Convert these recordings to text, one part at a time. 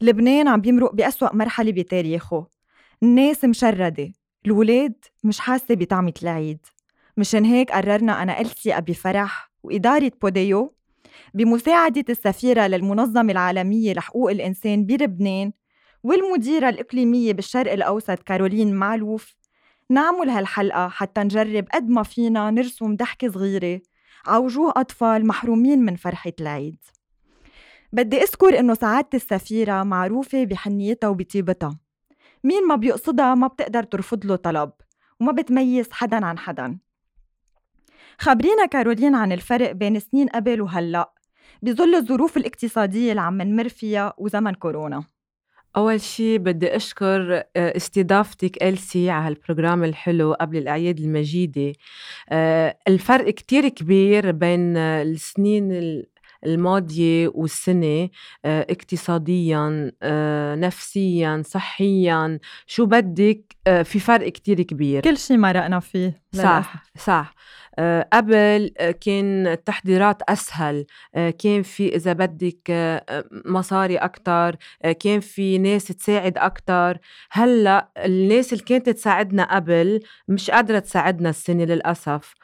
لبنان عم بيمرق بأسوأ مرحلة بتاريخه. الناس مشردة الولاد مش حاسة بطعمة العيد. مشان هيك قررنا أنا ألسي أبي فرح وإدارة بوديو بمساعدة السفيرة للمنظمة العالمية لحقوق الإنسان بلبنان والمديرة الإقليمية بالشرق الأوسط كارولين معلوف. نعمل هالحلقة حتى نجرب قد ما فينا نرسم ضحكة صغيرة عوجوه أطفال محرومين من فرحة العيد. بدي أذكر إنه سعادة السفيرة معروفة بحنيتها وبطيبتها. مين ما بيقصدها ما بتقدر ترفض له طلب وما بتميز حدا عن حدا. خبرينا كارولين عن الفرق بين سنين قبل وهلأ بظل الظروف الاقتصادية اللي عم نمر فيها وزمن كورونا. أول شي بدي أشكر آه، استضافتك إلسي على هالبروجرام الحلو قبل الأعياد المجيدة. آه، الفرق كتير كبير بين السنين الماضية والسنة آه، اقتصاديا نفسيا صحيا. شو بدك؟ في فرق كتير كبير. كل شي مرقنا فيه صح صح. آه، قبل آه، كان التحضيرات أسهل. آه، كان في إذا بدك مصاري أكتر. كان في ناس تساعد أكتر. هلأ الناس اللي كانت تساعدنا قبل مش قادرة تساعدنا السنة للأسف.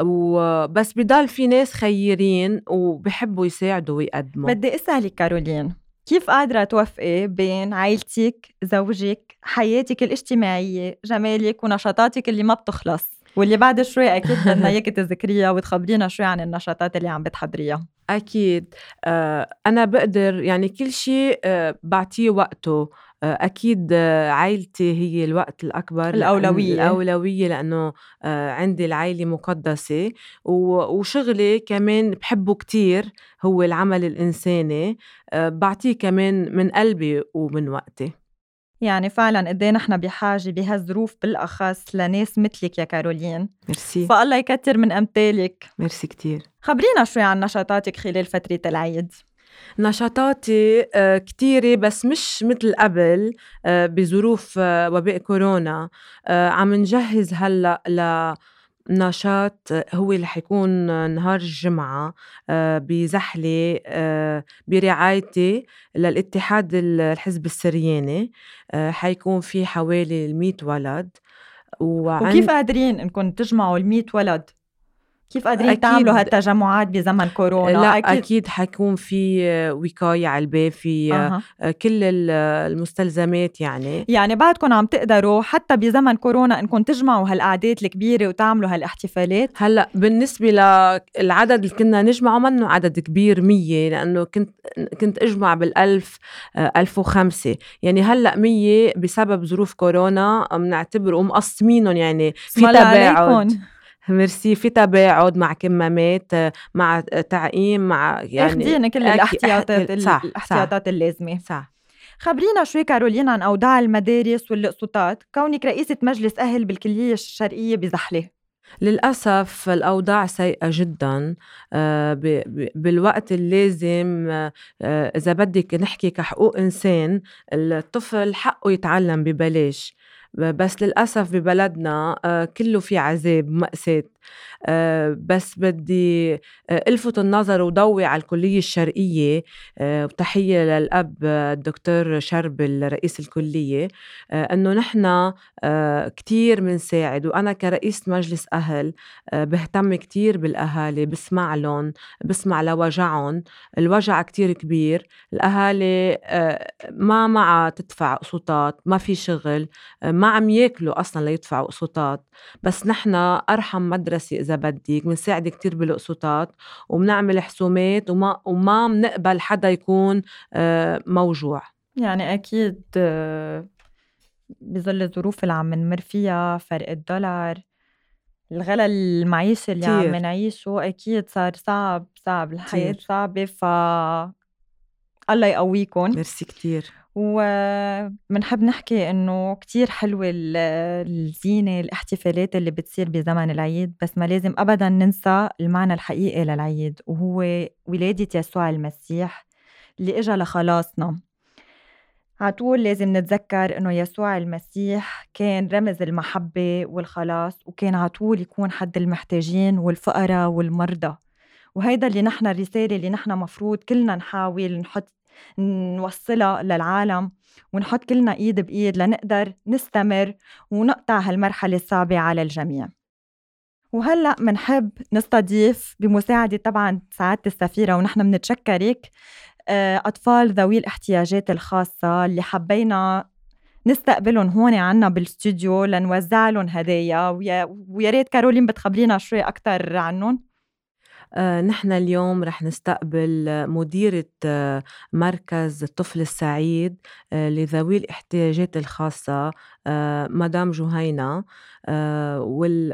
وبس بضل في ناس خيرين وبحبوا يساعدوا ويقدموا. بدي أسألك كارولين كيف قادرة توفقي بين عائلتك، زوجك، حياتك الاجتماعية، جمالك ونشاطاتك اللي ما بتخلص؟ واللي بعد شوي أكيد بدنا اياك تذكريها وتخبرينا شوي عن النشاطات اللي عم بتحضريها. أكيد. آه أنا بقدر يعني كل شيء آه بعطيه وقته. أكيد آه عائلتي هي الوقت الأكبر الأولوية. الأولوية لأنه آه عندي العائلة مقدسة وشغلي كمان بحبه كتير هو العمل الإنساني آه بعطيه كمان من قلبي ومن وقتي. يعني فعلا قد إيه نحن بحاجة بهالظروف بالأخص لناس مثلك يا كارولين. ميرسي. فالله يكتر من أمثالك. ميرسي كتير. خبرينا شوي عن نشاطاتك خلال فترة العيد. نشاطاتي آه، كتيرة بس مش مثل قبل آه، بظروف آه، وباء كورونا. عم نجهز هلأ ل نشاط هو اللي حيكون نهار الجمعة بزحلة برعايتي للاتحاد الحزب السرياني. حيكون في حوالي المية ولد. وعن... وكيف قادرين انكم تجمعوا المية ولد؟ كيف قادرين أكيد. تعملوا هالتجمعات بزمن كورونا؟ لا أكيد, أكيد حيكون في وقاية على الباب في أه. كل المستلزمات يعني. يعني بعدكم عم تقدروا حتى بزمن كورونا إنكم تجمعوا هالاعداد الكبيرة وتعملوا هالاحتفالات؟ هلأ بالنسبة للعدد اللي كنا نجمعه منه عدد كبير مية لأنه كنت كنت أجمع بالألف ألف وخمسة. يعني هلأ مية بسبب ظروف كورونا بنعتبره مقسمينهم يعني في تباعد. ميرسي في تباعد مع كمامات مع تعقيم مع يعني اخدينا كل الاحتياطات صح الاحتياطات اللازمة. صح. خبرينا شوي كارولين عن أوضاع المدارس والقسطات كونك رئيسة مجلس أهل بالكلية الشرقية بزحلة. للأسف الأوضاع سيئة جدا آه، بالوقت اللازم آه، إذا بدك نحكي كحقوق إنسان الطفل حقه يتعلم ببلاش. بس للأسف ببلدنا آه، كله في عذاب ومأساة آه، بس بدي آه، ألفت النظر وضوي على الكلية الشرقية وتحية للأب الدكتور شربل رئيس الكلية إنه نحن كتير بنساعد وأنا كرئيس مجلس أهل بهتم كتير بالأهالي بسمع لهم بسمع لوجعهم الوجع كتير كبير الأهالي ما معها تدفع قسطات ما في شغل ما عم ياكلوا أصلا ليدفعوا قسطات بس نحن أرحم مدرسة إذا بدك بنساعد كتير بالقسطات وبنعمل حسومات وما وما بنقبل حدا يكون آه، موجوع يعني أكيد بظل الظروف اللي عم نمر فيها فرق الدولار الغلا المعيشي اللي كتير. عم نعيشه أكيد صار صعب صعب الحياة كتير. صعبة ف الله يقويكم ميرسي كتير. وبنحب نحكي إنه كتير حلوة الزينة الاحتفالات اللي بتصير بزمن العيد بس ما لازم ابدا ننسى المعنى الحقيقي للعيد وهو ولادة يسوع المسيح اللي إجا لخلاصنا. عطول لازم نتذكر إنه يسوع المسيح كان رمز المحبة والخلاص وكان عطول يكون حد المحتاجين والفقراء والمرضى. وهيدا اللي نحن الرسالة اللي نحن مفروض كلنا نحاول نحط نوصلها للعالم ونحط كلنا إيد بإيد لنقدر نستمر ونقطع هالمرحلة الصعبة على الجميع. وهلأ منحب نستضيف بمساعدة طبعا سعادة السفيرة ونحن بنتشكرك آه، أطفال ذوي الاحتياجات الخاصة اللي حبينا نستقبلهم هون عنا بالاستوديو لنوزع لهم هدايا ويا ريت كارولين بتخبرينا شوي أكثر عنهم. نحن اليوم رح نستقبل مديرة آه، مركز الطفل السعيد آه، لذوي الاحتياجات الخاصة مدام جهينة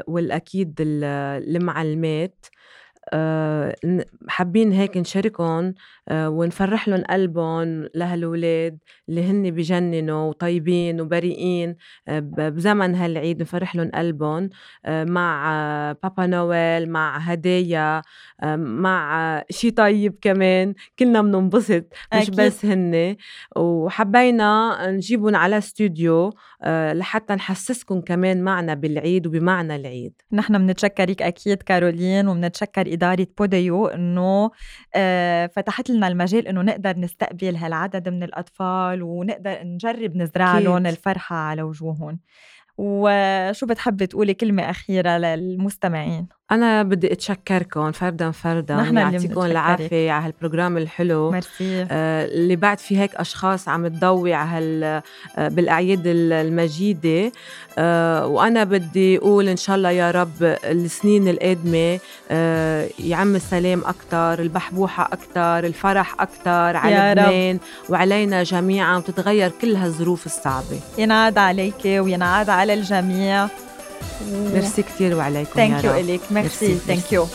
والأكيد المعلمات. آه، حابين هيك نشاركهم آه، ونفرح لهم قلبهم لهالولاد اللي هن بجننوا وطيبين وبريئين آه، بزمن هالعيد نفرح لهم قلبهم مع بابا نويل مع هدايا مع شي طيب كمان كلنا بننبسط مش أكيد. بس هن وحبينا نجيبهم على استوديو لحتى نحسسكم كمان معنا بالعيد وبمعنى العيد نحن بنتشكرك أكيد كارولين وبنتشكر إدارة بوديو إنه آه، فتحت لنا المجال إنه نقدر نستقبل هالعدد من الأطفال ونقدر نجرب نزرع لهم الفرحة على وجوههم. وشو بتحبي تقولي كلمة أخيرة للمستمعين؟ أنا بدي أتشكركم فردا فردا نحن يعطيكم العافية على هالبروجرام الحلو. مرسي آه اللي بعد في هيك أشخاص عم تضوي على هال آه بالأعياد المجيدة. آه وأنا بدي أقول إن شاء الله يا رب السنين القادمة آه يعم السلام أكتر البحبوحة أكتر الفرح أكتر على لبنان وعلينا جميعا وتتغير كل هالظروف الصعبة. ينعاد عليك وينعاد على الجميع. ميرسي كثير وعليكم ثانك يو الك ميرسي. ثانك يو